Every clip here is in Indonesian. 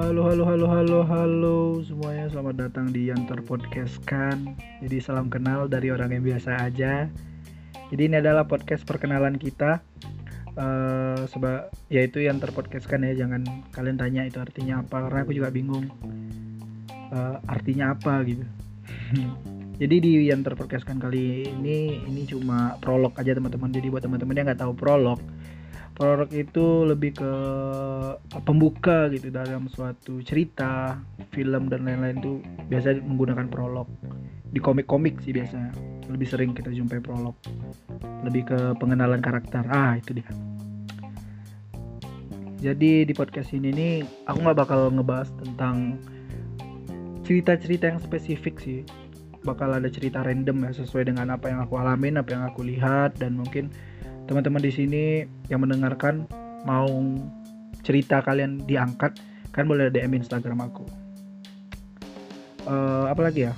Halo, halo, halo, halo, halo semuanya. Selamat datang di Yantor Podcast kan. Jadi salam kenal dari orang yang biasa aja. Jadi ini adalah podcast perkenalan kita. Uh, seba yaitu Yantor Podcast kan ya. Jangan kalian tanya itu artinya apa karena aku juga bingung. Uh, artinya apa gitu. Jadi di Yantor Podcast kan kali ini ini cuma prolog aja teman-teman. Jadi buat teman-teman yang nggak tahu prolog, prolog itu lebih ke pembuka gitu dalam suatu cerita film dan lain-lain itu biasa menggunakan prolog. Di komik-komik sih biasanya lebih sering kita jumpai prolog. Lebih ke pengenalan karakter. Ah itu dia. Jadi di podcast ini nih aku nggak bakal ngebahas tentang cerita-cerita yang spesifik sih. Bakal ada cerita random ya sesuai dengan apa yang aku alamin apa yang aku lihat dan mungkin teman-teman di sini yang mendengarkan mau cerita kalian diangkat kan boleh DM Instagram aku. Uh, apa lagi ya?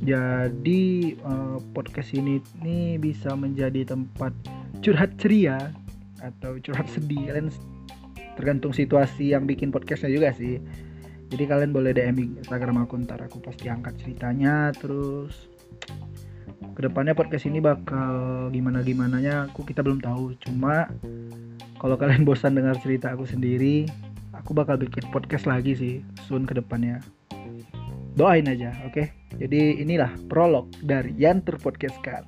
Jadi uh, podcast ini ini bisa menjadi tempat curhat ceria atau curhat sedih. Kalian tergantung situasi yang bikin podcastnya juga sih. Jadi kalian boleh DM Instagram aku ntar aku pasti angkat ceritanya terus ke depannya podcast ini bakal gimana gimana nya aku kita belum tahu. Cuma kalau kalian bosan dengar cerita aku sendiri aku bakal bikin podcast lagi sih soon ke depannya doain aja oke? Okay? jadi inilah prolog dari yang terpodcastkan